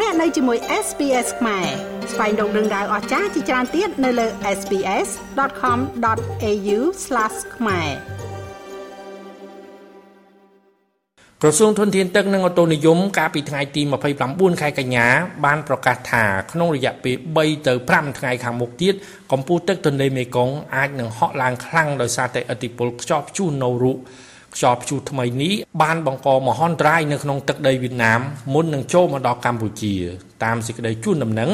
លោកអ្នកនៅជាមួយ SPS ខ្មែរស្វែងរកដឹងដៅអស្ចារ្យជាច្រើនទៀតនៅលើ SPS.com.au/ ខ្មែរក្រសួងធនធានទឹកនិងអូតូនិយមកាលពីថ្ងៃទី29ខែកញ្ញាបានប្រកាសថាក្នុងរយៈពេល3ទៅ5ថ្ងៃខាងមុខទៀតកម្ពស់ទឹកទន្លេមេគង្គអាចនឹងហក់ឡើងខ្លាំងដោយសារតែឥទ្ធិពលខ្យល់ព្យុះនូរុ ខ្យល់ព្យុះថ្មីនេះបានបង្កមហន្តរាយនៅក្នុងទឹកដីវៀតណាមមុននឹងចូលមកដល់កម្ពុជាតាមសេចក្តីជូនដំណឹង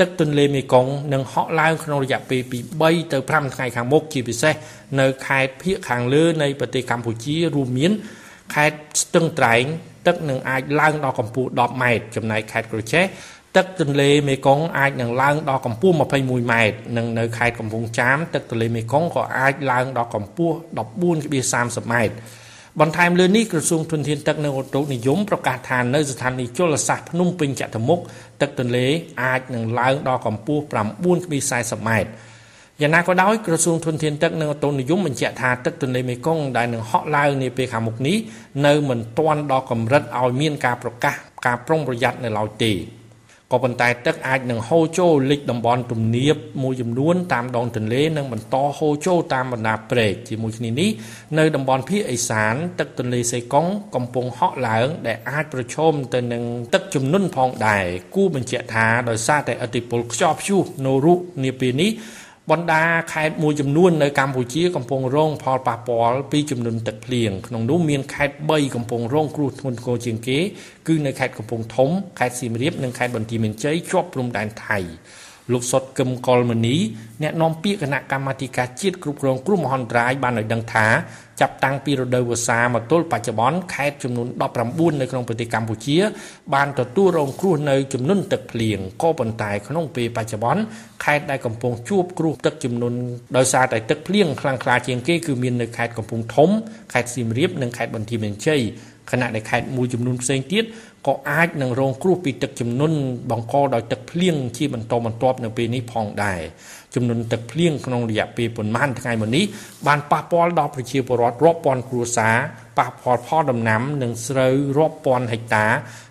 ទឹកទន្លេមេគង្គនឹងហក់ឡើងក្នុងរយៈពេលពី3ទៅ5ថ្ងៃខាងមុខជាពិសេសនៅខេត្តភៀកខាងលើនៃប្រទេសកម្ពុជារួមមានខេត្តស្ទឹងត្រែងទឹកនឹងអាចឡើងដល់កម្ពស់10ម៉ែត្រចំណែកខេត្តក្រចេះទឹកទន្លេមេគង្គអាចនឹងឡើងដល់កម្ពស់21ម៉ែត្រនិងនៅខេត្តកំពង់ចាមទឹកទន្លេមេគង្គក៏អាចឡើងដល់កម្ពស់14.30ម៉ែត្រ បន្ថែមលើនេះក្រសួងធនធានទឹកនិងឧតុនិយមប្រកាសថានៅស្ថានីយជលសាស្ត្រភ្នំពេញចតុមុខទឹកទន្លេអាចនឹងឡើងដល់កម្ពស់9.40ម៉ែត្រយ៉ាងណាក៏ដោយក្រសួងធនធានទឹកនិងអូតូនិយមបញ្ជាក់ថាទឹកទន្លេមេគង្គដែលនឹងហក់ឡើងនាពេលខាងមុខនេះនៅមិនទាន់ដល់កម្រិតឲ្យមានការប្រកាសការប្រុងប្រយ័ត្ននៅឡើយទេ ក៏ប៉ុន្តែទឹកអាចនឹងហូរចូលលិចតំបន់ទំនាបមួយចំនួនតាមដងទន្លេនិងបន្តហូរចូលតាមបណ្ដាព្រែកជាមួយគ្នានេះនៅតំបន់ភាគឦសាន ទឹកទន្លេសេកុងកំពុងហក់ឡើង ដែលអាចប្រឈមទៅនឹងទឹកជំនន់ផងដែរគួរបញ្ជាក់ថាដោយសារតែឥទ្ធិពលខ្យល់ព្យុះនូរុនាពេលនេះ បណ្ដាខេត្តមួយចំនួននៅកម្ពុជាកំពុងរងផលប៉ះពាល់ពីចំនួនទឹកភ្លៀងក្នុងនោះមានខេត្ត3កំពុងរងគ្រោះធ្ងន់ធ្ងរជាងគេគឺនៅខេត្តកំពង់ធំខេត្តសៀមរាបនិងខេត្តបន្ទាយមានជ័យជាប់ព្រំដែនថៃ លោកសុតកឹមកុលមនីអ្នកនាំពាក្យគណៈកម្មាធិការជាតិគ្រប់គ្រងគ្រោះមហន្តរាយបានឲ្យដឹងថាចាប់តាំងពីរដូវវស្សាមកទល់បច្ចុប្បន្នខេត្តចំនួន19នៅក្នុងប្រទេសកម្ពុជា បានទទួលរងគ្រោះនៅចំនួនទឹកភ្លៀងក៏ប៉ុន្តែក្នុងពេលបច្ចុប្បន្នខេត្តដែលកំពុងជួបគ្រោះទឹកចំនួនដោយសារតែទឹកភ្លៀងខ្លាំងក្លាជាងគេគឺមាននៅខេត្តកំពង់ធំខេត្តសៀមរាបនិងខេត្តបន្ទាយមានជ័យ ខណៈដែលខេត្តមួយចំនួនផ្សេងទៀតក៏អាចនឹងរងគ្រោះពីទឹកជំនន់បង្កដោយទឹកភ្លៀងជាបន្តបន្ទាប់នៅពេលនេះផងដែរចំនួនទឹកភ្លៀងក្នុងរយៈពេលប្រមាណថ្ងៃមុននេះបានប៉ះពាល់ដល់ប្រជាពលរដ្ឋរាប់ពាន់គ្រួសារប៉ះពាល់ផលដំណាំនិងស្រូវរាប់ពាន់ហិកតា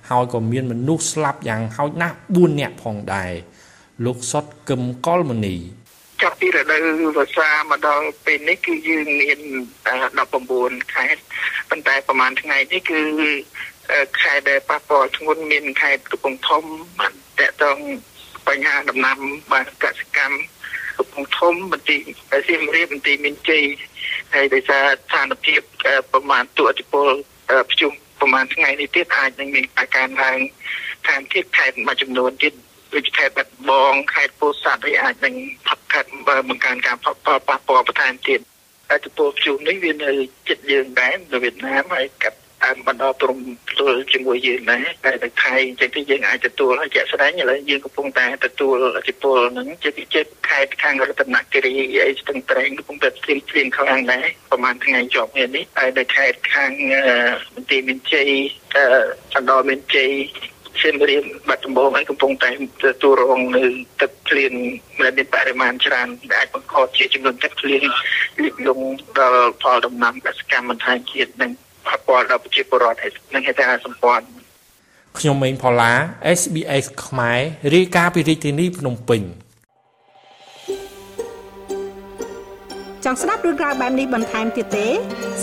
ហើយក៏មានមនុស្សស្លាប់យ៉ាងហោចណាស់4នាក់ផងដែរលោកសុតកឹមកុលមនី ចាប់ពីរដូវវស្សាមកដល់ពេលនេះគឺយើងមាន19ខេត្តប៉ុន្តែប្រហែលថ្ងៃនេះគឺខេត្តដែលប៉ះពាល់ធ្ងន់មានខេត្តកំពង់ធំបានតកតងបញ្ហាដំណាំបានកសិកម្មកំពង់ធំបន្ទាយសៀមរាបបន្ទាយមានជ័យហើយដោយសារស្ថានភាពប្រមាណទូអតិពលភ្ជុំប្រមាណថ្ងៃនេះទៀតអាចនឹងមានការកើនឡើងខាងទៀតខេត្តមួយចំនួនទៀតដូចខេត្តបាត់បងខេត្តពោធិ៍សាត់ហើយអាចនឹងផាត់ខាត់ បង្កើនការប៉ះពាល់បន្ថែមទៀតហើយចំពោះភ្ជុំនេះវានៅចិត្តយើងដែរនៅវៀតណាមហើយកាត់តាមបណ្ដោព្រំទល់ជាមួយយើងដែរតែនៅថៃអញ្ចឹងទីយើងអាចទទួលហើយជាក់ស្ដែងឥឡូវយើងកំពុងតែទទួលអធិពលហ្នឹងជាពិសេសខេត្តខាងរតនគិរីអីស្ទឹងត្រែងកំពុងតែព្រៀងព្រៀងខ្លាំងដែរប្រហែលថ្ងៃជាប់នេះហើយនៅខេត្តខាងមន្ទីរមានជ័យអណ្ដោមានជ័យ សៀមរាបបាត់ដំបងហើយកំពុងតែទទួលរងនៅទឹកភ្លៀងដែលមានបរិមាណច្រើនដែលអាចបង្កជាចំនួនទឹកភ្លៀងលិចលង់ដល់ផលដំណាំកសិកម្មបន្ថែមទៀតនិងប៉ះពាល់ដល់ប្រជាពលរដ្ឋនិងហេដ្ឋារចនាសម្ព័ន្ធខ្ញុំមេងផល្លា SBS ខ្មែររាយការណ៍ពីរាជធានីភ្នំពេញចង់ស្ដាប់រឿងក្រៅបែបនេះបន្ថែមទៀតទេ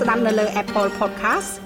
ស្ដាប់នៅលើ Apple Podcast